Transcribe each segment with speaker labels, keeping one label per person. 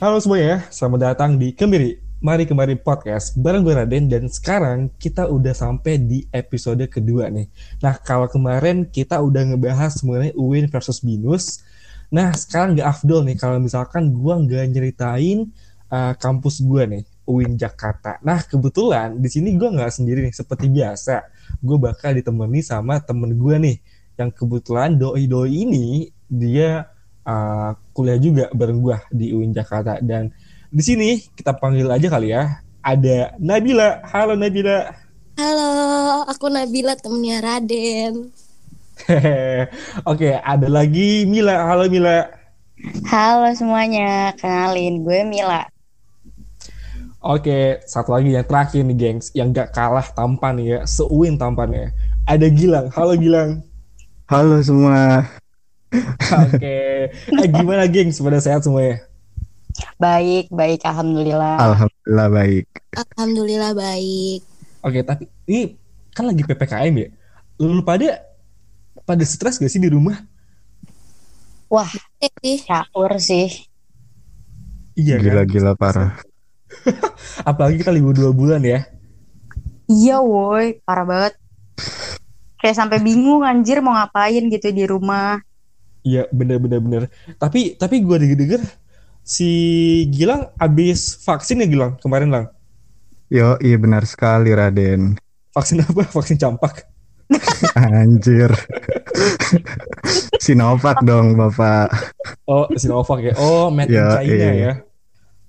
Speaker 1: Halo semuanya, selamat datang di Kemiri. Mari kembali podcast bareng gue Raden dan sekarang kita udah sampai di episode kedua nih. Nah kalau kemarin kita udah ngebahas mengenai UIN versus BINUS. Nah sekarang gak afdol nih kalau misalkan gue nggak nyeritain uh, kampus gue nih, UIN Jakarta. Nah kebetulan di sini gue nggak sendiri nih, seperti biasa. Gue bakal ditemani sama temen gue nih, yang kebetulan doi-doi ini dia uh, kuliah juga bareng gue di UIN Jakarta dan di sini kita panggil aja kali ya. Ada Nabila. Halo Nabila.
Speaker 2: Halo, aku Nabila temennya Raden.
Speaker 1: Oke, ada lagi Mila. Halo Mila.
Speaker 3: Halo semuanya, kenalin gue Mila.
Speaker 1: Oke, satu lagi yang terakhir nih gengs, yang gak kalah tampan ya, seuin tampannya. Ada Gilang. Halo Gilang.
Speaker 4: Halo semua.
Speaker 1: Oke, eh, gimana gengs? Pada sehat semuanya?
Speaker 3: Baik, baik, alhamdulillah.
Speaker 4: Alhamdulillah baik.
Speaker 2: Alhamdulillah baik.
Speaker 1: Oke, tapi ini kan lagi PPKM ya. Lu pada pada stres gak sih di rumah?
Speaker 3: Wah,
Speaker 2: sih.
Speaker 3: caur sih.
Speaker 1: Iya kan?
Speaker 4: Gila-gila parah.
Speaker 1: Apalagi kita libur dua bulan ya.
Speaker 3: Iya, woi, parah banget. Kayak sampai bingung anjir mau ngapain gitu di rumah.
Speaker 1: Iya, bener-bener bener. Tapi tapi gue denger si Gilang abis vaksin ya Gilang kemarin lang.
Speaker 4: Yo, iya benar sekali Raden.
Speaker 1: Vaksin apa? Vaksin campak.
Speaker 4: Anjir. Sinovac dong Bapak.
Speaker 1: Oh, Sinovac ya. Oh, made in
Speaker 4: Ya,
Speaker 1: China
Speaker 4: iya.
Speaker 1: ya.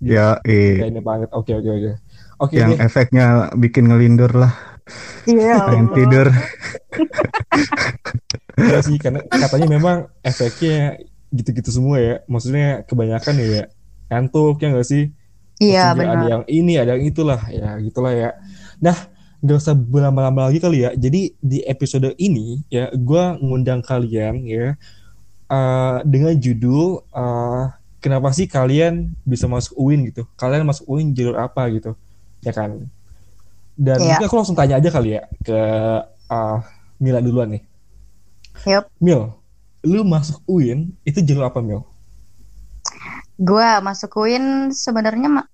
Speaker 4: Ya, iya.
Speaker 1: China banget. Oke, oke, oke. Oke
Speaker 4: Yang
Speaker 1: deh.
Speaker 4: efeknya bikin ngelindur lah.
Speaker 3: Iya.
Speaker 4: Pengen tidur.
Speaker 1: Iya sih, karena katanya memang efeknya gitu-gitu semua ya. Maksudnya kebanyakan ya ngantuk ya nggak sih?
Speaker 3: Iya,
Speaker 1: juga Ada
Speaker 3: benar.
Speaker 1: yang ini, ada yang itulah, ya gitulah ya. Nah, nggak usah berlama-lama lagi kali ya. Jadi di episode ini ya, gue ngundang kalian ya eh, dengan judul eh, kenapa sih kalian bisa masuk UIN gitu? Kalian masuk UIN jalur apa gitu? Ya kan? Dan mungkin aku langsung tanya aja kali ya ke eh, Mila duluan nih.
Speaker 3: Yup.
Speaker 1: Mil, lu masuk UIN itu jalur apa Mil?
Speaker 3: Gue masuk UIN sebenarnya ma-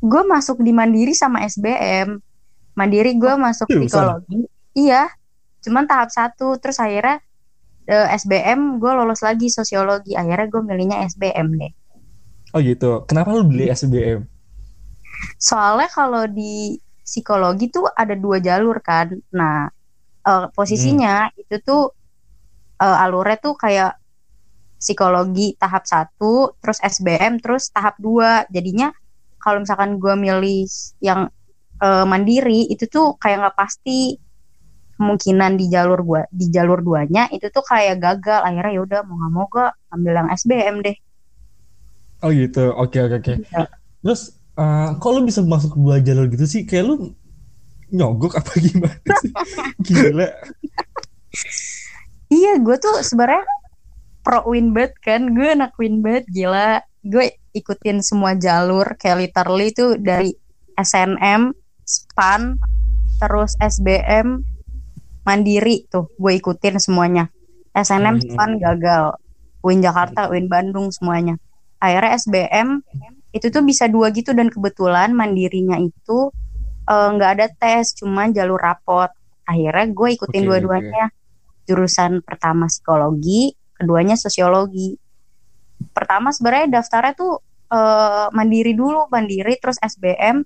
Speaker 3: gue masuk di Mandiri sama SBM. Mandiri gue masuk
Speaker 1: seriusan?
Speaker 3: psikologi. Iya. Cuman tahap satu terus akhirnya eh, SBM gue lolos lagi sosiologi. Akhirnya gue milihnya SBM deh.
Speaker 1: Oh gitu. Kenapa lu beli SBM?
Speaker 3: Soalnya kalau di psikologi tuh ada dua jalur kan. Nah, eh, posisinya itu tuh eh, alurnya tuh kayak psikologi tahap satu, terus SBM, terus tahap dua. Jadinya kalau misalkan gue milih yang eh, mandiri itu tuh kayak nggak pasti kemungkinan di jalur gua di jalur duanya itu tuh kayak gagal akhirnya ya udah mau nggak mau gue ambil yang SBM deh
Speaker 1: Oh gitu. Oke oke oke.
Speaker 3: Iya.
Speaker 1: Terus eh, kok lu bisa masuk dua jalur gitu sih? Kayak lu nyogok apa gimana sih? Gila.
Speaker 3: Iya, gue tuh sebenarnya pro Winbet kan, gue anak Winbet gila. Gue ikutin semua jalur kayak literally itu dari SNM, SPAN, terus SBM, Mandiri tuh gue ikutin semuanya. SNM,
Speaker 1: Hmm.
Speaker 3: SPAN gagal, Win Jakarta, Win Bandung semuanya. Akhirnya SBM itu tuh bisa dua gitu dan kebetulan Mandirinya itu eh, nggak ada tes, cuma jalur rapot. Akhirnya gue ikutin
Speaker 1: Oke,
Speaker 3: dua-duanya jurusan pertama psikologi, keduanya sosiologi. Pertama sebenarnya daftarnya tuh eh, mandiri dulu, mandiri terus SBM,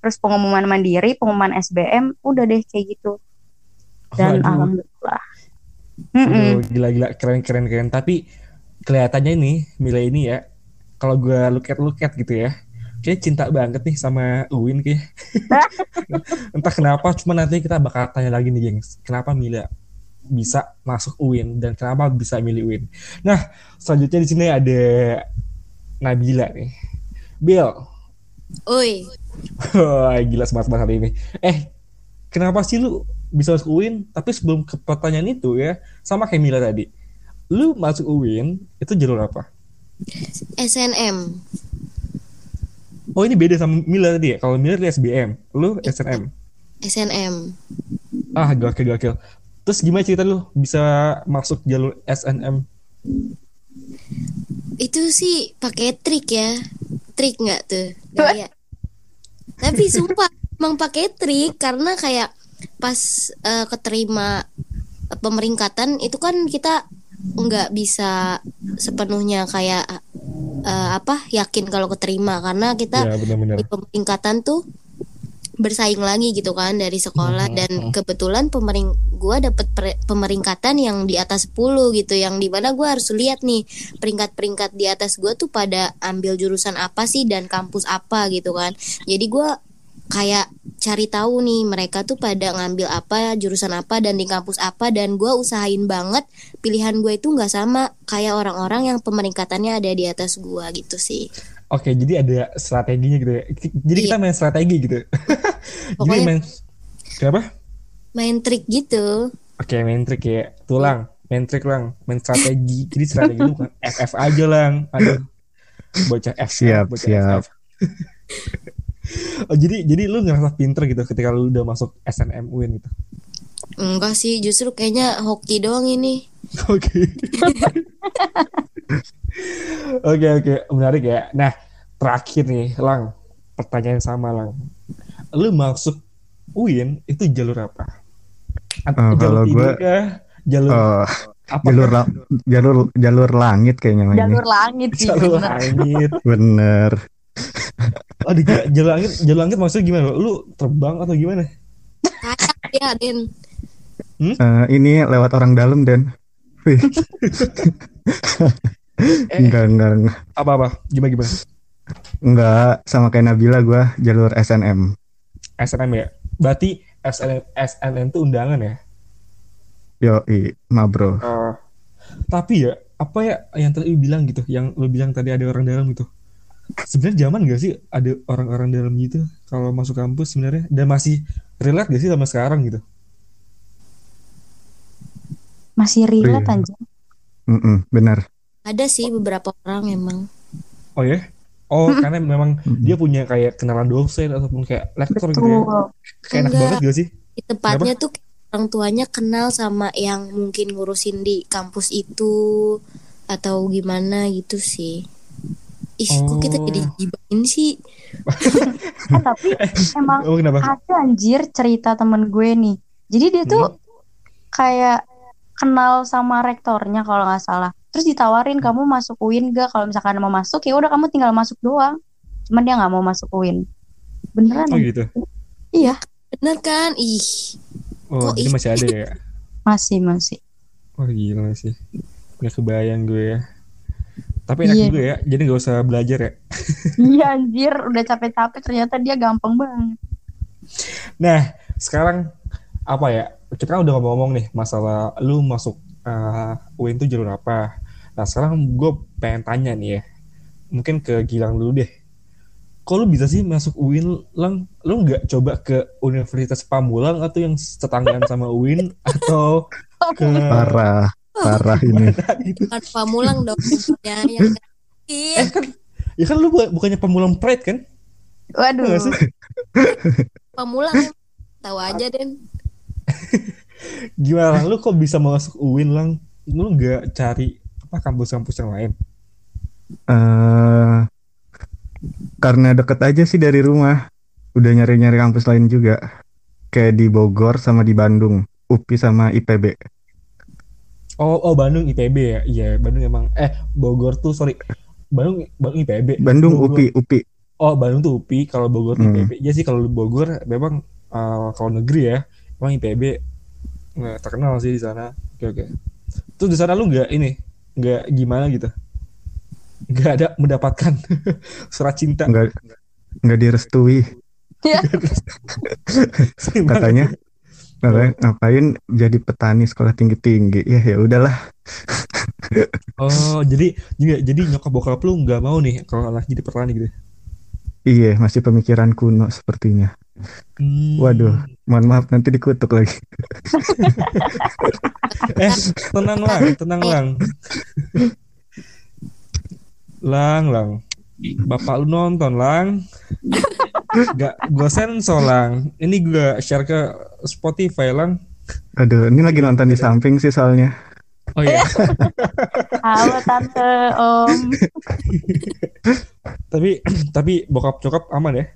Speaker 3: terus pengumuman mandiri, pengumuman SBM, udah deh kayak gitu. Dan
Speaker 1: Waduh.
Speaker 3: alhamdulillah.
Speaker 1: Gila-gila keren keren keren. Tapi kelihatannya ini Mila ini ya, kalau gue look at look at gitu ya, kayak cinta banget nih sama Uin kayak. Entah kenapa, cuma nanti kita bakal tanya lagi nih gengs, kenapa Mila bisa masuk UIN dan kenapa bisa milih UIN. Nah, selanjutnya di sini ada Nabila nih. Bill,
Speaker 2: Oi,
Speaker 1: Wah, gila semangat banget hari ini. Eh, kenapa sih lu bisa masuk UIN? Tapi sebelum ke pertanyaan itu ya, sama kayak Mila tadi. Lu masuk UIN, itu jalur apa?
Speaker 2: SNM.
Speaker 1: Oh, ini beda sama Mila tadi ya? Kalau Mila di SBM, lu SNM.
Speaker 2: SNM.
Speaker 1: Ah, gokil, gokil. Terus gimana cerita lu bisa masuk jalur SNM?
Speaker 2: Itu sih pakai trik ya. trik nggak tuh tapi sumpah emang pakai trik karena kayak pas eh, keterima pemeringkatan itu kan kita nggak bisa sepenuhnya kayak eh, apa yakin kalau keterima. Karena kita
Speaker 1: ya benar-benar.
Speaker 2: di pemeringkatan tuh bersaing lagi gitu kan dari sekolah.
Speaker 1: Mhm,
Speaker 2: dan
Speaker 1: mhm.
Speaker 2: kebetulan pemering gua dapet per- pemeringkatan yang di atas 10 gitu. Yang di mana gua harus lihat nih peringkat-peringkat di atas gua tuh pada ambil jurusan apa sih dan kampus apa gitu kan. Jadi gua kayak cari tahu nih mereka tuh pada ngambil apa jurusan apa dan di kampus apa dan gua usahain banget pilihan gue itu nggak sama kayak orang-orang yang pemeringkatannya ada di atas gua gitu sih
Speaker 1: Oke, jadi ada strateginya gitu ya. Jadi kita main strategi gitu. jadi
Speaker 2: Pokoknya-
Speaker 1: main Kenapa?
Speaker 2: main trik gitu
Speaker 1: Oke, main trik ya. Tulang, main trik lang, main strategi. Jadi strategi lu kan FF aja lang. Aduh. Bocah F.
Speaker 4: Siap,
Speaker 1: bocah
Speaker 4: siap.
Speaker 1: FF. oh, jadi jadi lu ngerasa pinter gitu ketika lu udah masuk SNM UIN gitu.
Speaker 2: Enggak sih, justru kayaknya hoki doang ini.
Speaker 1: Oke. Oke oke menarik ya. Nah terakhir nih Lang pertanyaan yang sama Lang. Lu masuk UIN itu jalur apa? At-
Speaker 4: Oh, kalau gua-
Speaker 1: kah? jalur
Speaker 4: Oh,
Speaker 1: apa?
Speaker 4: jalur la- jalur jalur langit kayaknya ini.
Speaker 3: jalur langit sih
Speaker 1: jalur
Speaker 3: bener.
Speaker 1: langit.
Speaker 4: Bener.
Speaker 1: Oh, di jalur langit, jalur langit maksudnya gimana? Lu terbang atau gimana?
Speaker 2: Kayak ya, Den.
Speaker 4: Eh, ini lewat orang dalam dan Wih,
Speaker 1: Eh,
Speaker 4: enggak enggak enggak
Speaker 1: apa-apa? Gimana gimana?
Speaker 4: enggak sama kayak Nabila gua jalur SNM.
Speaker 1: SNM ya. Berarti SNM SNM itu undangan ya?
Speaker 4: Yo, ma bro.
Speaker 1: Eh, tapi ya apa ya yang tadi lu bilang gitu, yang lu bilang tadi ada orang dalam gitu. Sebenarnya zaman gak sih ada orang-orang dalam gitu kalau masuk kampus sebenarnya dan masih relate gak sih sama sekarang gitu?
Speaker 3: masih relate
Speaker 4: Iya.
Speaker 3: anjir
Speaker 4: Mm-mm, benar.
Speaker 2: Ada sih beberapa orang emang.
Speaker 1: Oh ya? Oh, karena memang dia punya kayak kenalan dosen ataupun kayak lektor gitu ya. Kayak enak
Speaker 2: Enggak.
Speaker 1: banget gak sih?
Speaker 2: Di Tepatnya tuh orang tuanya kenal sama yang mungkin ngurusin di kampus itu atau gimana gitu sih. Ih, kok kita
Speaker 1: Oh.
Speaker 2: jadi gibain sih?
Speaker 3: eh tapi emang
Speaker 1: Oh, kenapa?
Speaker 3: ada anjir cerita temen gue nih jadi dia tuh kayak kenal sama rektornya kalau nggak salah terus ditawarin kamu masuk UIN gak kalau misalkan mau masuk ya udah kamu tinggal masuk doang cuman dia nggak mau masuk UIN beneran
Speaker 1: Oh
Speaker 3: anjir.
Speaker 1: gitu.
Speaker 3: iya
Speaker 2: Bener kan? Ih,
Speaker 1: Oh,
Speaker 2: Kok
Speaker 1: ini
Speaker 2: ih?
Speaker 1: masih ada ya?
Speaker 3: masih masih
Speaker 1: Wah gila sih. Gak kebayang gue ya. Tapi enak
Speaker 3: Iya.
Speaker 1: juga ya. Jadi gak usah belajar ya.
Speaker 3: iya anjir udah capek-capek ternyata dia gampang banget
Speaker 1: Nah, sekarang apa ya? Kita kan udah ngomong-ngomong nih masalah lu masuk uh, UIN itu jalur apa. Nah, sekarang gue pengen tanya nih ya. Mungkin ke Gilang dulu deh. Kok lu bisa sih masuk UIN, Lang? Lu nggak coba ke Universitas Pamulang atau yang tetanggaan sama UIN atau ke
Speaker 4: Parah, parah ini.
Speaker 1: gitu?
Speaker 2: kan pamulang dong. ya, yang
Speaker 1: Eh kan, ya kan lu bu- bukannya Pamulang Pride kan?
Speaker 3: waduh
Speaker 1: Nggak sih?
Speaker 2: pamulang tahu aja Den.
Speaker 1: Gimana lu kok bisa masuk UIN lang? Lu nggak cari apa kampus-kampus yang lain?
Speaker 4: eh karena deket aja sih dari rumah. Udah nyari-nyari kampus lain juga. Kayak di Bogor sama di Bandung. UPI sama IPB.
Speaker 1: Oh, oh Bandung IPB ya? Iya, Bandung emang eh Bogor tuh sorry. Bandung Bandung IPB.
Speaker 4: Bandung
Speaker 1: Bogor-
Speaker 4: UPI, UPI.
Speaker 1: Oh, Bandung tuh UPI, kalau Bogor tuh
Speaker 4: Hmm.
Speaker 1: IPB. Iya sih kalau Bogor memang uh, kalau negeri ya, emang IPB nggak terkenal sih di sana. Oke, oke. Terus di sana lu nggak ini, nggak gimana gitu? Nggak ada mendapatkan surat cinta.
Speaker 4: Nggak, nggak direstui.
Speaker 1: Gimana?
Speaker 4: Katanya, katanya ngapain jadi petani sekolah tinggi-tinggi. Ya ya udahlah.
Speaker 1: Oh, jadi juga jadi nyokap bokap lu nggak mau nih kalau anak jadi petani gitu.
Speaker 4: Iya, masih pemikiran kuno sepertinya.
Speaker 1: Hmm.
Speaker 4: Waduh. Mohon maaf nanti dikutuk lagi.
Speaker 1: Eh, tenang lang, tenang lang. Lang, lang. Bapak lu nonton, lang. Gak, gue sensor, lang. Ini gue share ke Spotify, lang.
Speaker 4: Aduh, ini lagi nonton di samping sih soalnya.
Speaker 1: Oh iya.
Speaker 3: halo tante om
Speaker 1: Tapi tapi bokap cokap aman ya?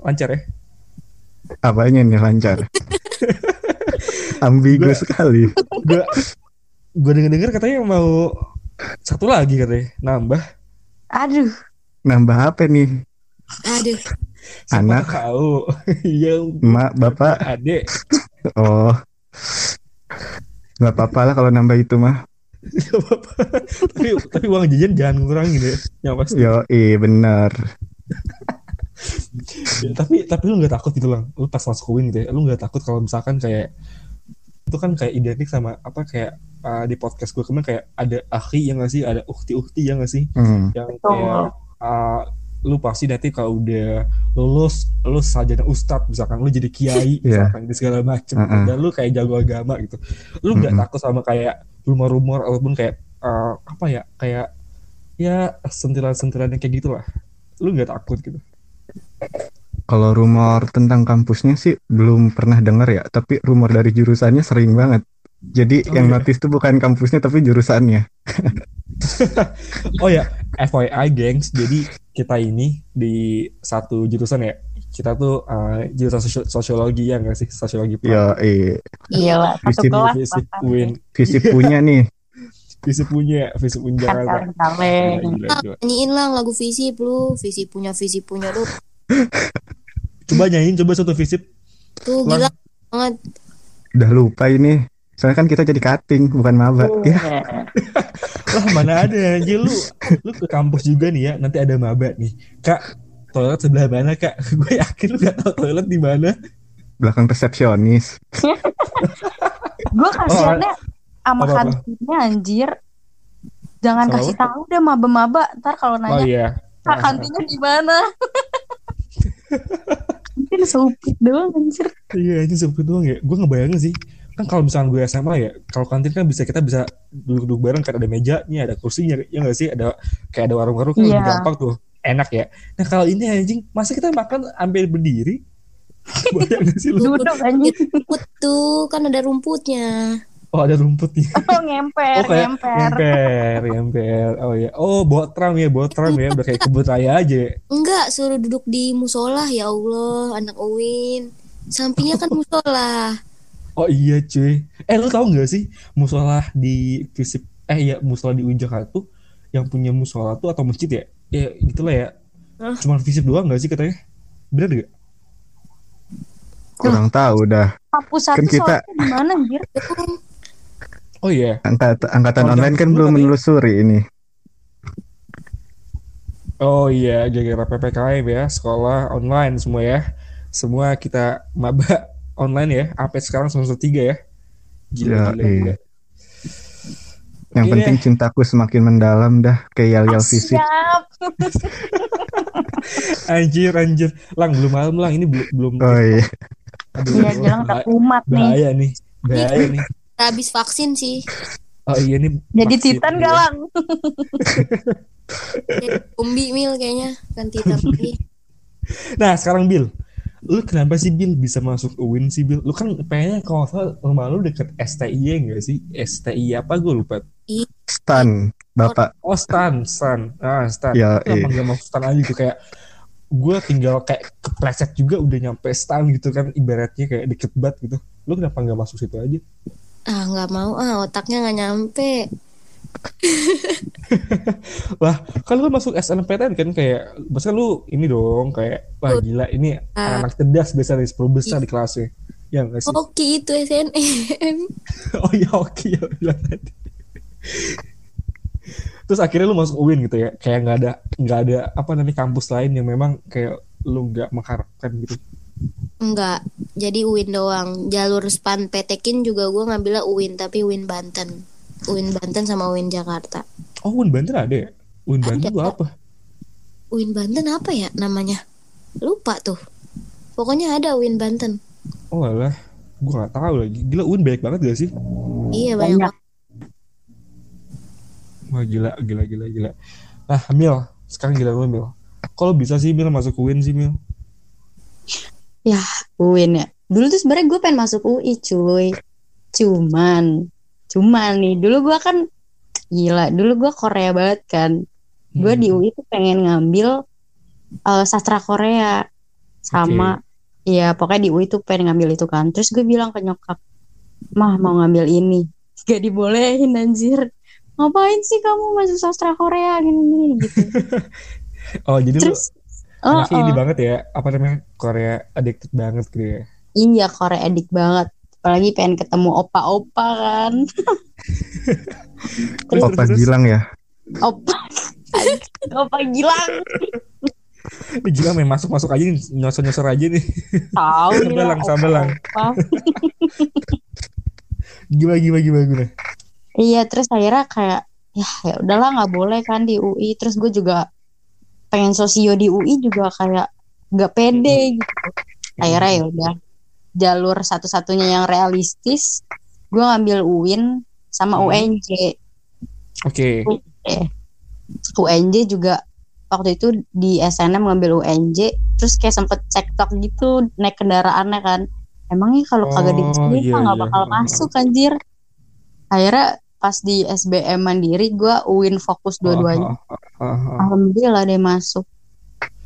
Speaker 1: Lancar ya?
Speaker 4: Apanya nih lancar? Ambigu
Speaker 1: Gua-
Speaker 4: sekali.
Speaker 1: Gue gue denger dengar katanya mau satu lagi katanya nambah.
Speaker 3: Aduh,
Speaker 4: Nambah apa nih?
Speaker 2: Aduh,
Speaker 4: Anak.
Speaker 1: tahu. Iya,
Speaker 4: Mak, bapak.
Speaker 1: adek.
Speaker 4: Oh. Gak apa-apa lah kalau nambah itu mah.
Speaker 1: Apa-apa. tapi tapi uang jajan jangan ngurangin ya. Yang pasti.
Speaker 4: Yo, iya bener.
Speaker 1: Ya, tapi tapi lu nggak takut gitu lang lu pas masuk UIN gitu ya lu nggak takut kalau misalkan kayak itu kan kayak identik sama apa kayak uh, di podcast gue kemarin kayak ada akhi yang nggak sih ada ukti ukti yang nggak sih
Speaker 4: Hmm.
Speaker 1: yang kayak uh, lu pasti nanti kalau udah lulus lu sarjana ustadz misalkan lu jadi kiai
Speaker 4: Iya.
Speaker 1: misalkan di segala macem
Speaker 4: Uh-uh.
Speaker 1: dan lu kayak jago agama gitu lu nggak
Speaker 4: Mm-mm.
Speaker 1: takut sama kayak rumor-rumor ataupun kayak uh, apa ya kayak ya sentilan-sentilan yang kayak gitulah lu nggak takut gitu
Speaker 4: Kalau rumor tentang kampusnya sih belum pernah dengar ya, tapi rumor dari jurusannya sering banget. Jadi
Speaker 1: Oh,
Speaker 4: yang
Speaker 1: iya.
Speaker 4: notice tuh bukan kampusnya tapi jurusannya.
Speaker 1: Oh ya, FYI gengs, jadi kita ini di satu jurusan ya. Kita tuh uh, jurusan sosio- sosiologi ya nggak sih? Sosiologi
Speaker 4: Yo, iya.
Speaker 3: iya lah, satu
Speaker 4: Visip-
Speaker 3: kelas
Speaker 1: Fisip
Speaker 3: bahkan.
Speaker 1: Win,
Speaker 4: Fisip punya nih.
Speaker 1: Fisip punya, Fisip punya
Speaker 3: Kan
Speaker 1: Jakarta. gila.
Speaker 2: nyanyiin lang lagu visi lu, visi punya visi punya lu.
Speaker 1: Coba nyanyiin, coba satu Fisip.
Speaker 2: Tuh gila banget.
Speaker 4: Udah lupa ini. Soalnya kan kita jadi cutting, bukan maba. Ya,
Speaker 1: Lah mana ada aja lu, lu ke kampus juga nih ya. Nanti ada maba nih. Kak, toilet sebelah mana kak? Gue yakin lu gak tahu toilet di mana.
Speaker 4: belakang resepsionis.
Speaker 3: Gue kasihannya sama
Speaker 1: Apa-apa?
Speaker 3: kantinnya anjir. Jangan
Speaker 1: Sama
Speaker 3: kasih tahu deh maba-maba. Ntar kalau
Speaker 1: Oh
Speaker 3: nanya,
Speaker 1: iya.
Speaker 3: "Kak, kantinnya di mana? Kantin sempit doang anjir.
Speaker 1: Iya itu seperti doang ya. Gue ngebayangin sih. Kan kalau misalnya gue SMA ya, kalau kantin kan bisa kita bisa duduk-duduk bareng kan ada mejanya, ada kursinya, ya nggak sih? Ada kayak ada warung-warung kan
Speaker 3: Iya.
Speaker 1: lebih gampang tuh, enak ya. Nah kalau ini anjing, masa kita makan ambil berdiri? Bayang gak sih lu?
Speaker 3: Duduk anjir.
Speaker 2: Rumput tuh kan ada rumputnya.
Speaker 1: Oh ada rumputnya.
Speaker 3: Oh, ngemper,
Speaker 1: Oh kayak
Speaker 3: ngemper.
Speaker 1: ngemper, ngemper. Oh ya. Oh bawa tram ya, bawa tram ya. Udah kayak kebun raya aja.
Speaker 2: Enggak, suruh duduk di musola ya Allah, anak Uwin. Sampingnya kan musola.
Speaker 1: Oh iya cuy. Eh lu tahu nggak sih musola di Visip eh ya musola di Jakarta tuh yang punya musola tuh atau masjid ya? Ya gitulah ya.
Speaker 2: Hah?
Speaker 1: Cuman Visip doang nggak sih katanya? Bener gak?
Speaker 4: Kurang tahu dah.
Speaker 3: Kampus satu
Speaker 4: Kan kita-
Speaker 3: soalnya di mana anjir?
Speaker 1: Oh iya.
Speaker 4: Angkat, angkatan
Speaker 1: Oh,
Speaker 4: online kan
Speaker 1: 10
Speaker 4: belum
Speaker 1: tapi-
Speaker 4: menelusuri ini.
Speaker 1: Oh iya, gara-gara PPKM ya, sekolah online semua ya. Semua kita maba online ya, sampai sekarang semester 3 ya. Gila,
Speaker 4: Ya,
Speaker 1: gila,
Speaker 4: iya.
Speaker 1: gila.
Speaker 4: Yang
Speaker 1: Oke
Speaker 4: penting cintaku semakin mendalam dah kayak yel-yel fisik.
Speaker 3: Siap.
Speaker 1: Anjir, anjir. Lang, belum malam lang, ini belum belum.
Speaker 4: Oh iya.
Speaker 1: Aduh,
Speaker 3: Iya, jelang
Speaker 1: bah-
Speaker 3: terkumat nih.
Speaker 1: bahaya nih. Bahaya nih.
Speaker 2: habis vaksin sih.
Speaker 1: Oh iya nih.
Speaker 3: Jadi
Speaker 1: vaksin
Speaker 3: Titan
Speaker 1: ya.
Speaker 3: galang.
Speaker 2: Umbi mil kayaknya kan Titan lagi.
Speaker 1: Nah, sekarang Bill. Lu kenapa sih Bill bisa masuk UIN sih Bill? Lu kan pengennya kalau nggak salah rumah lu deket STI ya enggak sih? STI apa gue lupa.
Speaker 4: Stan, Bapak.
Speaker 1: Oh Stan, Stan. Ah, Stan.
Speaker 4: Ya,
Speaker 1: Kenapa
Speaker 4: iya.
Speaker 1: nggak masuk Stan aja gitu kayak gue tinggal kayak kepleset juga udah nyampe Stan gitu kan ibaratnya kayak deket banget gitu. Lu kenapa nggak masuk situ aja?
Speaker 2: Ah nggak mau ah otaknya nggak nyampe.
Speaker 1: Lah, kan lu masuk SNMPTN kan kayak maksudnya lu ini dong kayak wah gila ini
Speaker 2: Ah.
Speaker 1: anak cerdas biasa dari 10 besar di kelasnya. Ya enggak sih?
Speaker 2: Oke itu SNM.
Speaker 1: Oh iya oke ya bilang tadi. Terus akhirnya lu masuk UIN gitu ya, kayak nggak ada nggak ada apa namanya kampus lain yang memang kayak lu nggak mengharapkan gitu.
Speaker 2: Enggak, jadi UIN doang. Jalur span petekin juga gue ngambilnya UIN tapi UIN Banten. UIN Banten sama UIN Jakarta.
Speaker 1: Oh UIN Banten ada ya? UIN Banten
Speaker 2: Ada.
Speaker 1: tuh apa?
Speaker 2: UIN Banten apa ya namanya? Lupa tuh. Pokoknya ada UIN Banten.
Speaker 1: Oh alah, gua nggak tahu lagi. Gila UIN banyak banget gak sih?
Speaker 2: Iya banyak.
Speaker 3: Banyak.
Speaker 1: Wah gila, gila, gila, gila. Nah Mil, sekarang gila lu Mil. Kalau bisa sih Mil masuk UIN sih Mil.
Speaker 3: UIN ya. Dulu tuh sebenarnya gue pengen masuk UI cuy. Cuman, cuman nih dulu gue kan gila. Dulu gue Korea banget kan. Gue
Speaker 1: Hmm.
Speaker 3: di UI tuh pengen ngambil eh, sastra Korea sama ya pokoknya di UI tuh pengen ngambil itu kan terus gue bilang ke nyokap mah mau ngambil ini gak dibolehin anjir ngapain sih kamu masuk sastra Korea gini gini gitu
Speaker 1: Oh jadi
Speaker 3: terus
Speaker 1: lu
Speaker 3: oh,
Speaker 1: anaknya ini
Speaker 3: oh.
Speaker 1: banget ya apa namanya Korea addicted banget gitu ya.
Speaker 3: iya Korea edik banget apalagi pengen ketemu opa-opa kan
Speaker 1: Terus,
Speaker 4: Opa
Speaker 1: terus.
Speaker 4: Gilang ya.
Speaker 3: opa opa gilang
Speaker 1: Ini gila main masuk masuk aja nih nyosor nyosor aja nih.
Speaker 3: tahu
Speaker 1: Sambelang, sambelang. Gimana gimana gimana gimana.
Speaker 3: Iya, terus akhirnya kayak ya ya udahlah nggak boleh kan di UI. Terus gue juga pengen sosio di UI juga kayak nggak pede gitu. Akhirnya ya udah jalur satu-satunya yang realistis, gue ngambil UIN sama
Speaker 1: Hmm.
Speaker 3: UNJ.
Speaker 1: Oke.
Speaker 3: UNJ juga waktu itu di SNM ngambil UNJ, terus kayak sempet cekcok gitu naik kendaraannya kan. Emangnya kalau kagak di
Speaker 1: Oh, iya,
Speaker 3: mah nggak
Speaker 1: iya.
Speaker 3: bakal masuk anjir. Akhirnya pas di SBM mandiri gue UIN fokus dua-duanya.
Speaker 1: Ah, ah.
Speaker 3: Alhamdulillah deh masuk.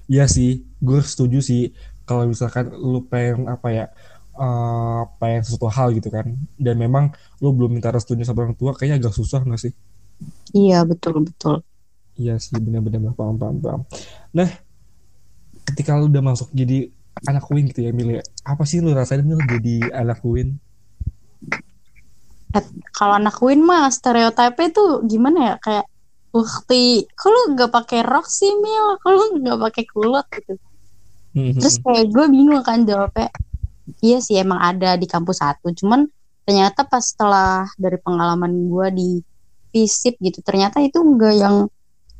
Speaker 1: Iya sih, gue setuju sih kalau misalkan lu pengen apa ya, eh pengen sesuatu hal gitu kan, dan memang lu belum minta restunya sama orang tua, kayaknya agak susah nggak sih?
Speaker 3: Iya betul betul.
Speaker 1: Iya sih, benar-benar paham, paham, paham. Nah, ketika lu udah masuk jadi anak Win gitu ya, Mil ya, apa sih lu rasain Mil jadi anak Win?
Speaker 3: Kalau anak UIN mah stereotipnya tuh gimana ya kayak Ukti, kok lu nggak pakai rok sih Mil? Kok lu nggak pakai kulot gitu?
Speaker 1: Mhm.
Speaker 3: Terus kayak gue bingung kan jawabnya. Iya sih emang ada di kampus satu, cuman ternyata pas setelah dari pengalaman gue di FISIP gitu, ternyata itu enggak yang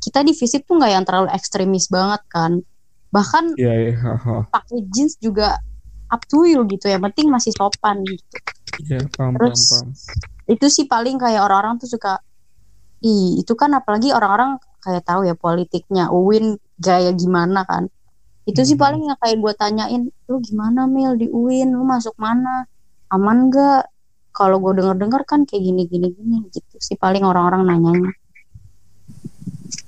Speaker 3: kita di FISIP tuh nggak yang terlalu ekstremis banget kan. Bahkan
Speaker 1: Iya, iya, ha.
Speaker 3: pakai jeans juga up to you gitu ya, penting masih sopan gitu.
Speaker 1: Iya, paham, paham,
Speaker 3: Terus-
Speaker 1: paham.
Speaker 3: Itu sih paling kayak orang-orang tuh suka Ih, itu kan apalagi orang-orang kayak tahu ya politiknya UIN gaya gimana kan. Itu sih paling yang kayak gue tanyain, lu gimana Mil di UIN, lu masuk mana? Aman gak? Kalau gue denger-denger kan kayak gini-gini gini gitu sih paling orang-orang nanyanya.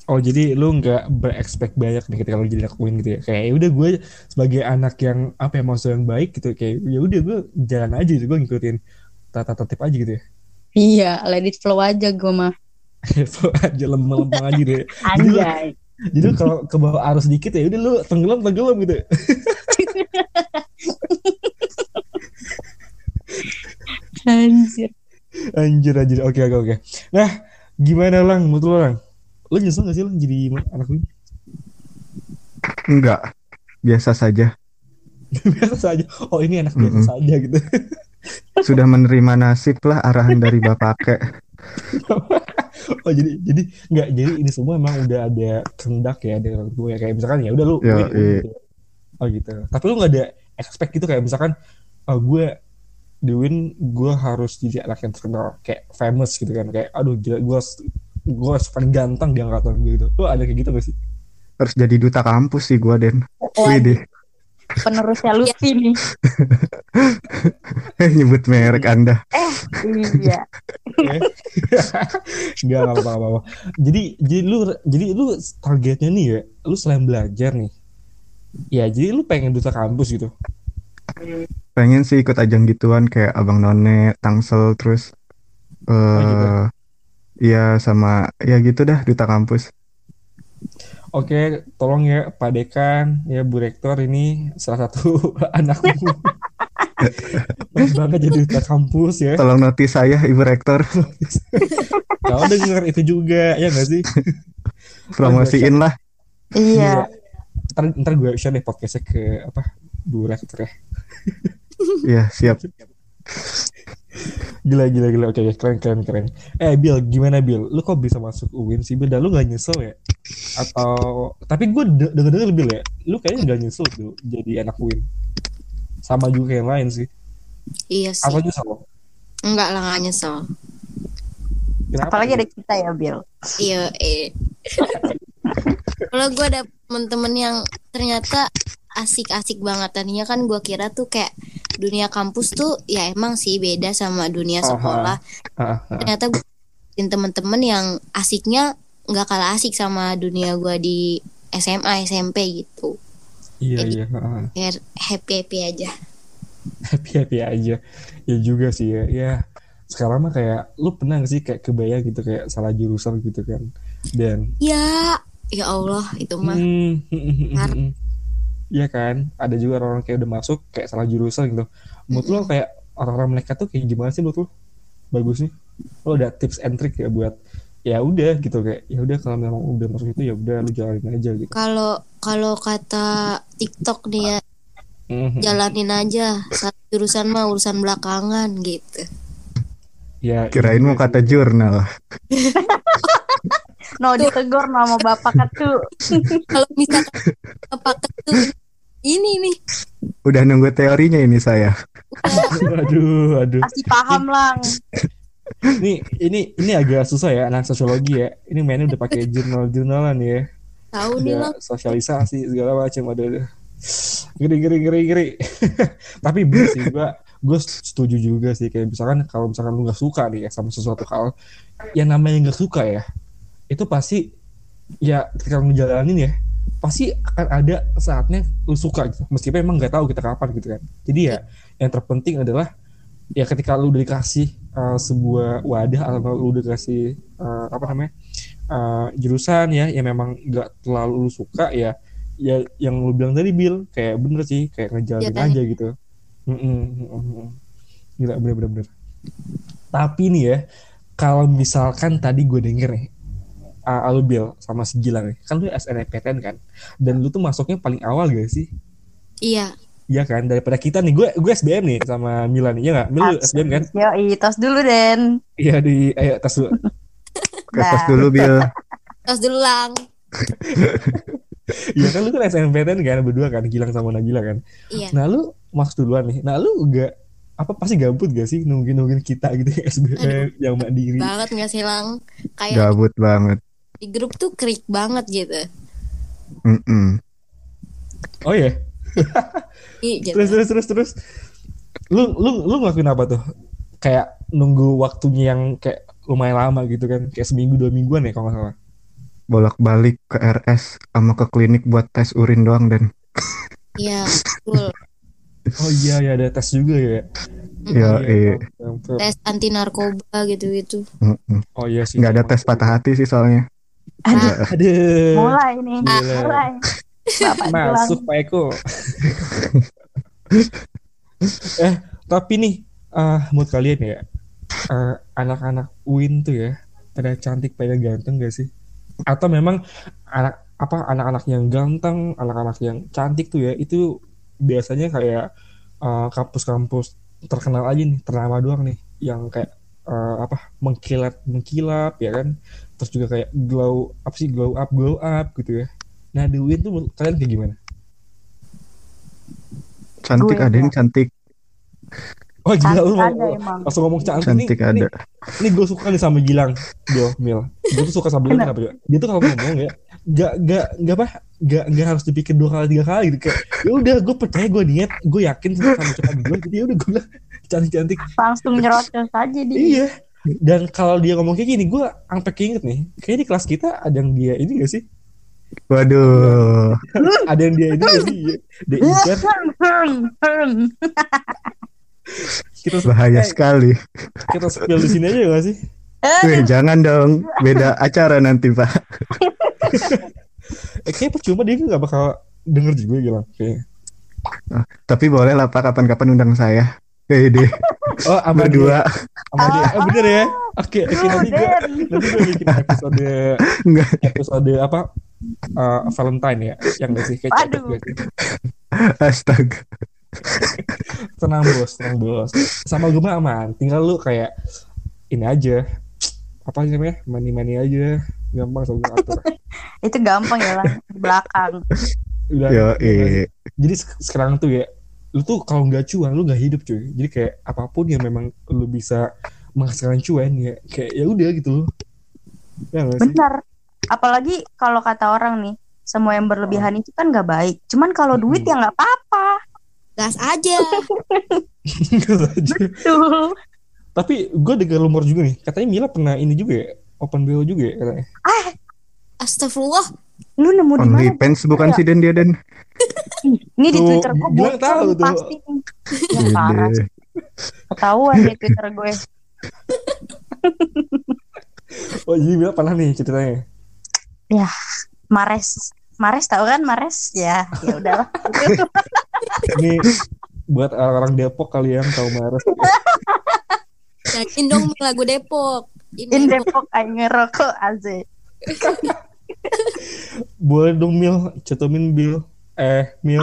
Speaker 1: Oh jadi lu nggak berekspek banyak nih ketika lu jadi anak Win gitu ya kayak ya udah gue sebagai anak yang apa ya maksud yang baik gitu kayak ya udah gue jalan aja gitu gue ngikutin tata tertib aja gitu ya
Speaker 3: Iya, let it flow aja gue mah.
Speaker 1: Flow aja lempeng-lempeng aja deh
Speaker 3: Anjay.
Speaker 1: Jadi kalau ke bawah arus dikit ya udah lu tenggelam tenggelam gitu
Speaker 3: Anjir.
Speaker 1: anjir anjir oke oke oke nah gimana lang menurut lu lang lu nyesel gak sih lang jadi anak Win
Speaker 4: Enggak. Biasa saja.
Speaker 1: biasa saja oh ini anak biasa
Speaker 4: Mm-mm.
Speaker 1: saja gitu
Speaker 4: Sudah menerima nasib lah arahan dari bapak kek.
Speaker 1: oh jadi jadi nggak jadi ini semua emang udah ada kehendak ya dari orang tua ya kayak misalkan ya udah lu win, win
Speaker 4: iya.
Speaker 1: gitu. oh gitu tapi lu nggak ada expect gitu kayak misalkan oh, gue di win gue harus jadi anak yang terkenal kayak famous gitu kan kayak aduh gila gue gue harus paling ganteng di angkatan gue gitu lu ada kayak gitu gak sih
Speaker 4: Harus jadi duta kampus sih gua Den. Wih deh.
Speaker 3: Penerusnya Lutfi nih.
Speaker 4: Eh nyebut merek Anda.
Speaker 3: Iya.
Speaker 1: Enggak apa apa apa jadi jadi lu jadi lu targetnya nih ya lu selain belajar nih ya jadi lu pengen duta kampus gitu
Speaker 4: Pengen sih ikut ajang gituan kayak Abang None, Tangsel terus eh
Speaker 1: Oh, gitu.
Speaker 4: Iya sama ya gitu dah duta kampus.
Speaker 1: Oke, tolong ya Pak Dekan, ya Bu Rektor ini salah satu anakmu. Baik banget jadi duta kampus ya.
Speaker 4: Tolong notis saya Ibu Rektor
Speaker 1: Kau denger itu juga, ya nggak sih?
Speaker 4: promosiin lah.
Speaker 3: Iya.
Speaker 1: Ntar, ntar gue share deh podcastnya ke apa Bu Rektor ya.
Speaker 4: Iya siap.
Speaker 1: Gila, gila, gila. Oke, keren, keren, keren. Eh, Bill, gimana Bill? Lu kok bisa masuk UIN sih, Bill? Dan lu gak nyesel ya? Atau, tapi gue de- denger-denger Bill ya, lu kayaknya gak nyesel tuh jadi anak UIN. Sama juga kayak yang lain sih.
Speaker 2: Iya sih.
Speaker 1: Apa nyesel?
Speaker 2: Enggak lah nggak nyesel.
Speaker 1: Kenapa?
Speaker 3: Apalagi ada kita ya, Bill.
Speaker 2: Iya. Eh. Kalau gue ada temen-temen yang ternyata asik-asik banget tadinya kan gue kira tuh kayak dunia kampus tuh ya emang sih beda sama dunia sekolah.
Speaker 1: Ah, ah.
Speaker 2: Ternyata gue temen-temen yang asiknya nggak kalah asik sama dunia gue di SMA SMP gitu
Speaker 1: Iya
Speaker 2: Jadi-
Speaker 1: iya. heeh.
Speaker 2: biar happy happy aja
Speaker 1: happy happy aja ya juga sih ya ya sekarang mah kayak lu pernah gak sih kayak kebayang gitu kayak salah jurusan gitu kan dan
Speaker 2: ya ya Allah itu mah
Speaker 1: Iya kan, ada juga orang-orang kayak udah masuk kayak salah jurusan gitu. Menurut lo kayak orang-orang mereka tuh kayak gimana sih menurut lo? Bagusnya? Lo ada tips and trick ya buat ya udah gitu kayak ya udah kalau memang udah masuk itu ya udah lu jalanin aja gitu.
Speaker 2: kalau kalau kata TikTok nih ya
Speaker 1: Mhm.
Speaker 2: jalanin aja saat jurusan mah urusan belakangan gitu
Speaker 1: Ya,
Speaker 4: Kirain
Speaker 1: iya
Speaker 4: mau
Speaker 1: sih.
Speaker 4: kata jurnal.
Speaker 3: No ditegur nama bapak ketu.
Speaker 2: kalau misalkan apa tuh ini nih
Speaker 4: Udah nunggu teorinya ini saya.
Speaker 1: aduh, aduh.
Speaker 3: Masih paham lang.
Speaker 1: Ini ini ini agak susah ya anak sosiologi ya. Ini mainnya udah pakai jurnal-jurnalan ya.
Speaker 2: tahu nih lang
Speaker 1: sosialisasi segala macam ada ada. Geri geri geri geri. Tapi bener sih gua gue setuju juga sih kayak misalkan kalau misalkan lu nggak suka nih ya sama sesuatu hal yang namanya nggak suka ya itu pasti ya ketika lu ngejalanin ya pasti akan ada saatnya lu suka gitu meskipun emang nggak tahu kita kapan gitu kan jadi ya yang terpenting adalah ya ketika lu udah dikasih uh, sebuah wadah atau lu udah dikasih uh, apa namanya uh, jurusan ya yang memang nggak terlalu lu suka ya ya yang lu bilang tadi Bill kayak bener sih kayak ngejalanin
Speaker 2: Jalanin.
Speaker 1: aja gitu Mm-mm, mm-mm. gila bener bener bener tapi nih ya kalau misalkan tadi gue denger nih uh, lu Bill sama si Gilang kan lu SNMPTN kan? Dan lu tuh masuknya paling awal gak sih?
Speaker 2: Iya.
Speaker 1: Iya kan? Daripada kita nih. Gue gue SBM nih sama Milan iya nggak? Mil lu SBM kan?
Speaker 3: Yo, tos dulu Den.
Speaker 1: iya di ayo tas dulu.
Speaker 4: Kertas dulu Bill.
Speaker 2: terus dulu lang.
Speaker 1: Iya kan? Lu kan SNMPTN kan? Berdua kan? Gilang sama Nabila kan?
Speaker 2: Iya.
Speaker 1: Nah lu masuk duluan nih. Nah lu gak apa pasti gabut gak sih nungguin nungguin kita gitu ya SBM yang mandiri.
Speaker 2: banget nggak sih lang? Kayak
Speaker 4: Gabut banget.
Speaker 2: Di grup tuh krik banget gitu
Speaker 4: Mm-mm.
Speaker 1: Oh iya.
Speaker 2: Ih, gitu.
Speaker 1: Terus terus terus terus. Lu lu lu ngelakuin apa tuh? Kayak nunggu waktunya yang kayak lumayan lama gitu kan, kayak seminggu dua mingguan ya kalau nggak salah.
Speaker 4: Bolak-balik ke RS sama ke klinik buat tes urin doang dan
Speaker 2: iya betul
Speaker 1: Oh iya ya ada tes juga ya.
Speaker 4: ya
Speaker 1: Iya,
Speaker 4: eh
Speaker 1: ampun.
Speaker 2: tes anti narkoba gitu gitu
Speaker 4: mm-mm.
Speaker 1: Oh iya sih.
Speaker 4: nggak ada tes patah hati sih soalnya.
Speaker 3: Aduh,
Speaker 1: Aduh.
Speaker 3: mulai nih.
Speaker 1: Gila.
Speaker 3: Mulai. Bapak
Speaker 1: Masuk Pak Eko. eh, tapi nih, ah menurut kalian ya, eh, anak-anak UIN tuh ya, pada cantik, pada ganteng gak sih? Atau memang anak apa anak-anak yang ganteng, anak-anak yang cantik tuh ya, itu biasanya kayak eh, kampus-kampus terkenal aja nih, ternama doang nih, yang kayak eh, apa mengkilat mengkilap ya kan, terus juga kayak glow apa sih glow up glow up gitu ya. Nah di UIN tuh kalian kayak gimana?
Speaker 4: Cantik ada yang
Speaker 3: ya.
Speaker 4: cantik,
Speaker 1: Oh gila lu
Speaker 3: Cantik
Speaker 1: mau,
Speaker 3: ada emang.
Speaker 1: langsung ngomong cantik,
Speaker 4: cantik
Speaker 1: nih,
Speaker 4: ada.
Speaker 1: Nih, nih gue suka nih sama Gilang, Bil, Mil. Gue tuh suka sama Gilang kenapa ya? Dia tuh kalau ngomong ya, gak gak gak apa, gak gak harus dipikir dua kali tiga kali gitu kayak. Ya udah, gue percaya, gue niat, gue yakin sama ucapan gue. Jadi udah gue bilang cantik cantik.
Speaker 3: Langsung nyerocos aja dia.
Speaker 1: Iya. Dan kalau dia ngomong kayak gini, gue sampai keinget nih. Kayaknya di kelas kita ada yang dia ini gak sih?
Speaker 4: Waduh,
Speaker 1: Ada yang dia ini gak sih? Dia
Speaker 3: hmm.
Speaker 1: Kita
Speaker 4: bahaya
Speaker 1: eh,
Speaker 4: sekali.
Speaker 1: kita spill di sini aja gak sih?
Speaker 4: Wih, jangan dong, beda acara nanti Pak.
Speaker 1: Eh, kayaknya percuma dia gak bakal denger juga Gilang. Kayaknya.
Speaker 4: Tapi boleh lah Pak, kapan-kapan undang saya. Kayak deh,
Speaker 1: Oh, sama
Speaker 4: berdua.
Speaker 1: sama dia. Oh, bener ya? Oke, oke
Speaker 3: Lu,
Speaker 1: nanti gue nanti gue bikin episode
Speaker 4: Enggak,
Speaker 1: episode apa uh, Valentine ya, yang gak sih kayak
Speaker 3: Aduh.
Speaker 1: gitu.
Speaker 4: astaga.
Speaker 1: Tenang bos, tenang bos. Sama gue mah aman. Tinggal lu kayak ini aja. Apa sih namanya? Mani-mani aja. Gampang sama gue atur.
Speaker 3: Itu gampang ya lah di belakang.
Speaker 1: Udah.
Speaker 4: Yo, eh.
Speaker 1: Jadi sek- sekarang tuh ya, lu tuh kalau nggak cuan lu nggak hidup cuy. Jadi kayak apa pun yang memang lu bisa menghasilkan cuan ya, kayak ya udah gitu loh. Ya?
Speaker 3: Benar. Apalagi kalau kata orang nih, semua yang berlebihan itu kan nggak baik. Cuman kalau duit
Speaker 1: Mm-mm.
Speaker 3: ya nggak apa-apa.
Speaker 2: gas aja.
Speaker 3: Tuh.
Speaker 1: Tapi gue dengar rumor juga nih, katanya Mila pernah ini juga ya, open BO juga ya katanya.
Speaker 2: astagfirullah
Speaker 3: Lu nemu di
Speaker 4: Only
Speaker 3: mana?
Speaker 4: fans bukan
Speaker 3: Ya.
Speaker 4: sih Dan dia Dan.
Speaker 3: Ini di Twitter gue bocor
Speaker 1: tahu tuh.
Speaker 3: pasti nih. Ya, parah. Ketahuan nih Twitter gue.
Speaker 1: Oh jadi bilang pernah nih ceritanya.
Speaker 3: Mares. Mares tahu kan Mares? Ya, ya udahlah.
Speaker 1: Ini buat orang-orang Depok kali yang tahu Mares.
Speaker 2: Nyanyiin dong lagu Depok.
Speaker 3: In
Speaker 2: Ini
Speaker 3: Depok aing ngerokok aja.
Speaker 1: Boleh dong Mil, cetumin Bill. Eh Mil,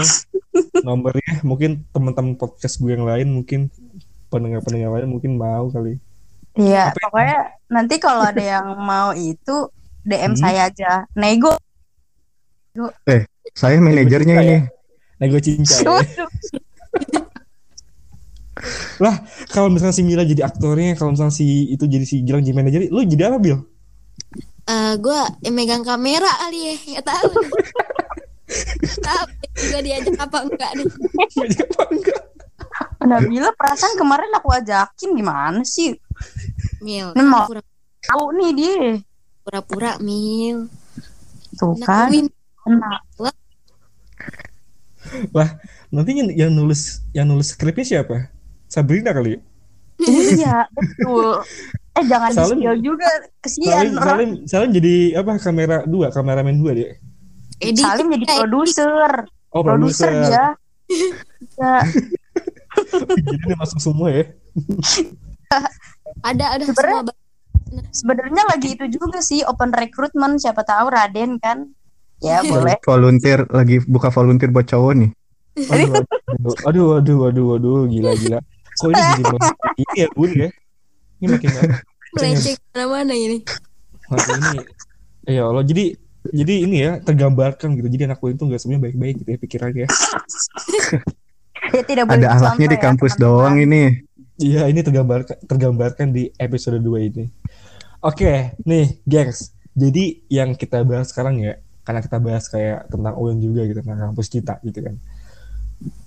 Speaker 1: nomornya mungkin teman-teman podcast gue yang lain mungkin pendengar-pendengar lain mungkin mau kali.
Speaker 3: Iya,
Speaker 1: Apa ya?
Speaker 3: pokoknya nanti kalau ada yang mau itu DM
Speaker 1: Hmm.
Speaker 3: saya aja. Nego.
Speaker 4: Saya manajernya ini.
Speaker 1: Nego cinta ya. Lah, kalau misalnya si Mila jadi aktornya, kalau misalnya si itu jadi si Gilang jadi manajer, lu jadi apa Bill?
Speaker 2: eh gue yang megang kamera kali ya, nggak tahu. Juga diajak apa enggak nih?
Speaker 1: Jadi apa enggak?
Speaker 3: Nabila perasaan kemarin aku ajakin gimana sih?
Speaker 2: Mil,
Speaker 3: mau-
Speaker 2: pura-
Speaker 3: Tahu nih dia.
Speaker 2: pura-pura Mil.
Speaker 3: Tuh kan.
Speaker 2: Nakuin.
Speaker 3: Enak.
Speaker 1: Nanti yang, yang nulis yang nulis skripnya siapa? Sabrina kali. ya?
Speaker 3: Iya, betul. Eh jangan di
Speaker 1: Salim-
Speaker 3: spill juga kesian
Speaker 1: Salim,
Speaker 3: orang.
Speaker 1: Salim, Salim jadi apa? Kamera dua, kameramen dua dia.
Speaker 2: Edit.
Speaker 3: Salim jadi produser.
Speaker 1: Oh,
Speaker 3: Produser dia. Ya,
Speaker 1: jadi dia masuk semua ya.
Speaker 2: Ada ada
Speaker 3: Sebenarnya-
Speaker 2: semua.
Speaker 3: sebenarnya lagi itu juga sih open recruitment siapa tahu Raden kan. Ya
Speaker 1: Iya.
Speaker 3: boleh.
Speaker 4: Volunteer lagi buka volunteer buat cowok nih.
Speaker 1: Aduh, aduh, aduh, aduh, aduh, aduh, gila, gila. Kok ini jadi ini ya, Bun ya? Ini makin
Speaker 2: Melenceng mana ini?
Speaker 1: makin ini. Ya Allah, jadi jadi ini ya tergambarkan gitu. Jadi anak gue itu nggak semuanya baik-baik gitu ya pikirannya.
Speaker 3: Ya tidak boleh
Speaker 4: Ada
Speaker 3: dicontoh
Speaker 4: di
Speaker 3: ya,
Speaker 4: kampus
Speaker 3: teman-teman.
Speaker 4: doang ini.
Speaker 1: Iya, ini tergambarkan tergambarkan di episode 2 ini. Oke, nih, gengs. Jadi yang kita bahas sekarang ya, karena kita bahas kayak tentang UIN juga gitu, tentang kampus kita gitu kan.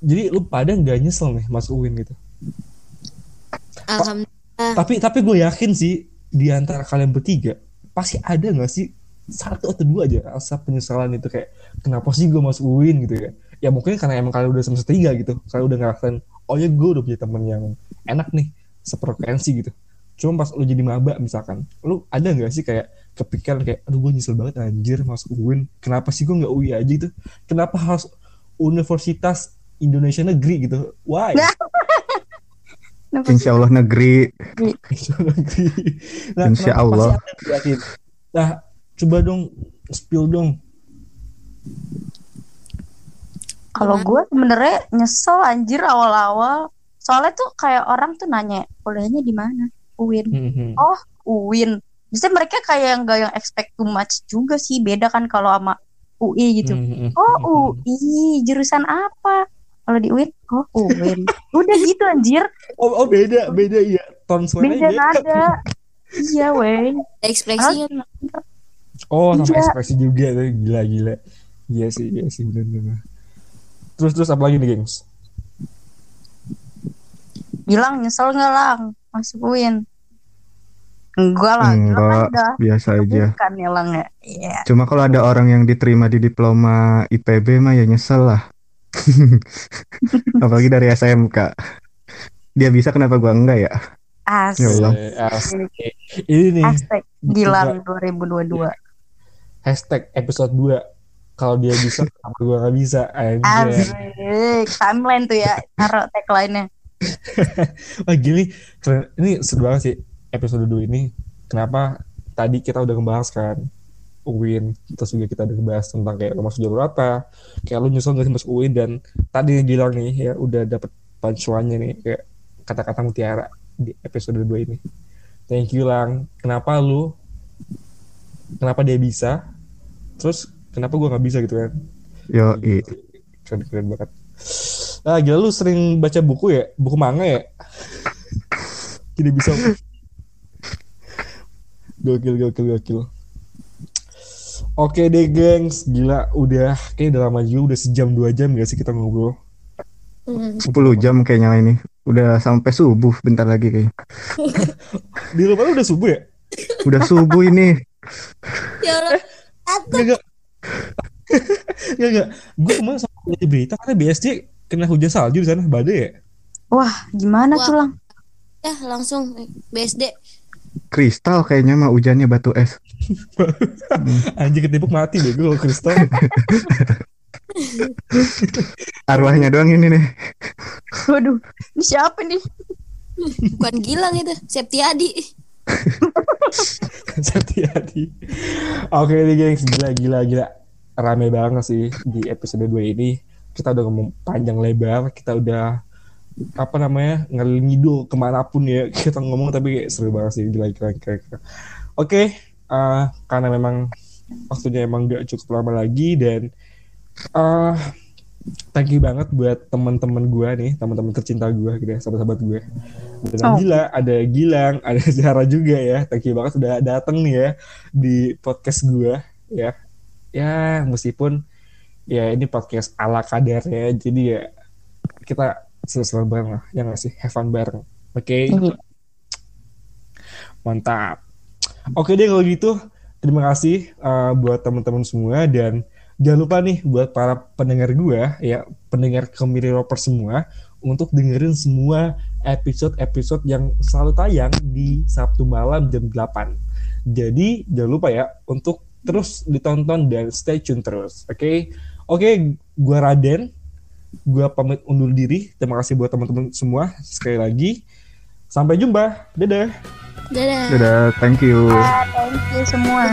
Speaker 1: Jadi lu pada nggak nyesel nih masuk UIN gitu.
Speaker 2: Alhamdulillah.
Speaker 1: Tapi tapi gue yakin sih di antara kalian bertiga pasti ada nggak sih satu atau dua aja rasa penyesalan itu kayak kenapa sih gue masuk UIN gitu ya. Ya mungkin karena emang kalian udah semester tiga gitu, kalian udah ngerasain oh ya gue udah punya temen yang enak nih sefrekuensi gitu. Cuma pas lu jadi maba misalkan, lu ada nggak sih kayak kepikiran kayak aduh gue nyesel banget anjir masuk UIN. Kenapa sih gue nggak UI aja gitu? Kenapa harus Universitas Indonesia Negeri gitu? Why?
Speaker 3: Nah.
Speaker 4: Insya Allah negeri.
Speaker 1: negeri. Nah,
Speaker 4: Insya Allah.
Speaker 1: pasti ada tuh, yakin. Nah, coba dong spill dong.
Speaker 3: Kalau gue sebenarnya nyesel anjir awal-awal. Soalnya tuh kayak orang tuh nanya kuliahnya di mana? UIN.
Speaker 1: Mhm.
Speaker 3: Oh, UIN. Biasanya mereka kayak yang gak yang expect too much juga sih. Beda kan kalau sama UI gitu.
Speaker 1: Mhm.
Speaker 3: Oh, UI. Jurusan apa? Kalau di UIN, oh UIN. Udah gitu anjir.
Speaker 1: Oh, oh beda, beda ya. Ton
Speaker 3: Beda
Speaker 1: suaranya.
Speaker 3: nada. Iya, weh.
Speaker 2: Ekspresinya
Speaker 1: Oh, sama
Speaker 3: Iya.
Speaker 1: ekspresi juga tuh. Gila, gila. Iya sih, iya sih benar-benar. Terus terus apa lagi nih, gengs?
Speaker 3: Bilang nyesel nggak lang masuk UIN? Enggak lah,
Speaker 4: Enggak,
Speaker 3: udah
Speaker 4: biasa aja.
Speaker 3: bukan ya lang ya. Iya.
Speaker 4: Cuma kalau ada orang yang diterima di diploma IPB mah ya nyesel lah. Apalagi dari SMK. Dia bisa kenapa gua enggak ya?
Speaker 3: Asik.
Speaker 4: Ya Allah.
Speaker 1: Asik. Ini nih
Speaker 3: Hashtag Gilang 2022.
Speaker 1: Hashtag episode 2 kalau dia bisa kenapa gua nggak bisa? Anjir
Speaker 3: Asik. Timeline tuh ya, taruh tagline-nya.
Speaker 1: Wah gini. Keren. Ini seru banget sih episode 2 ini. Kenapa tadi kita udah ngebahas kan UIN Terus juga kita udah ngebahas tentang kayak lu masuk jalur apa Kayak lu nyusul gak sih masuk UIN Dan tadi bilang nih ya udah dapet punchline nih Kayak kata-kata mutiara di episode 2 ini. Thank you Lang. Kenapa lu? Kenapa dia bisa Terus kenapa gua nggak bisa gitu kan
Speaker 4: Yo,
Speaker 1: keren keren banget ah gila lu sering baca buku ya buku manga ya tidak bisa gokil gokil gokil oke deh gengs gila udah kayak udah lama juga udah sejam dua jam gak sih kita ngobrol
Speaker 2: Hmm.
Speaker 4: 10 jam kayaknya ini. Udah sampai subuh bentar lagi kayaknya.
Speaker 1: di rumah lu udah subuh ya
Speaker 4: Udah subuh ini.
Speaker 2: Ya Allah.
Speaker 1: Enggak, enggak. Enggak enggak. Gue kemarin sama di berita karena BSD kena hujan salju di sana badai ya.
Speaker 3: Wah, gimana
Speaker 2: Wah.
Speaker 3: tuh lang?
Speaker 2: Ya langsung eh, BSD.
Speaker 4: Kristal kayaknya mah hujannya batu es.
Speaker 1: Anjing ketipuk mati deh gue kristal.
Speaker 4: Arwahnya doang ini nih.
Speaker 3: Waduh, ini siapa nih?
Speaker 2: Bukan Gilang itu, Septiadi.
Speaker 1: Hati-hati. Oke nih gengs, gila gila gila. Rame banget sih di episode 2 ini. Kita udah ngomong panjang lebar, kita udah apa namanya ngalih ngidul ke mana pun ya kita ngomong tapi kayak seru banget sih gila gila gila, gila. Oke, eh, karena memang waktunya emang gak cukup lama lagi dan eh thank you banget buat teman-teman gue nih, teman-teman tercinta gue gitu ya, sahabat-sahabat gue. Dan
Speaker 3: Oh.
Speaker 1: gila, ada Gilang, ada Zahra juga ya. Thank you banget sudah datang nih ya di podcast gue ya. Ya, meskipun ya ini podcast ala kadarnya, jadi ya kita seru-seru bareng lah, ya nggak sih? Have fun bareng. Oke,
Speaker 3: Iya.
Speaker 1: mantap. Oke deh kalau gitu, terima kasih uh, buat teman-teman semua dan jangan lupa nih buat para pendengar gua ya, pendengar Kemiri Roper semua untuk dengerin semua episode-episode yang selalu tayang di Sabtu malam jam 8. Jadi jangan lupa ya untuk terus ditonton dan stay tune terus. Oke. Oke, gua Raden. Gua pamit undur diri. Terima kasih buat teman-teman semua sekali lagi. Sampai jumpa. Dadah.
Speaker 2: Dadah.
Speaker 4: Dadah, thank you.
Speaker 3: Thank you semua.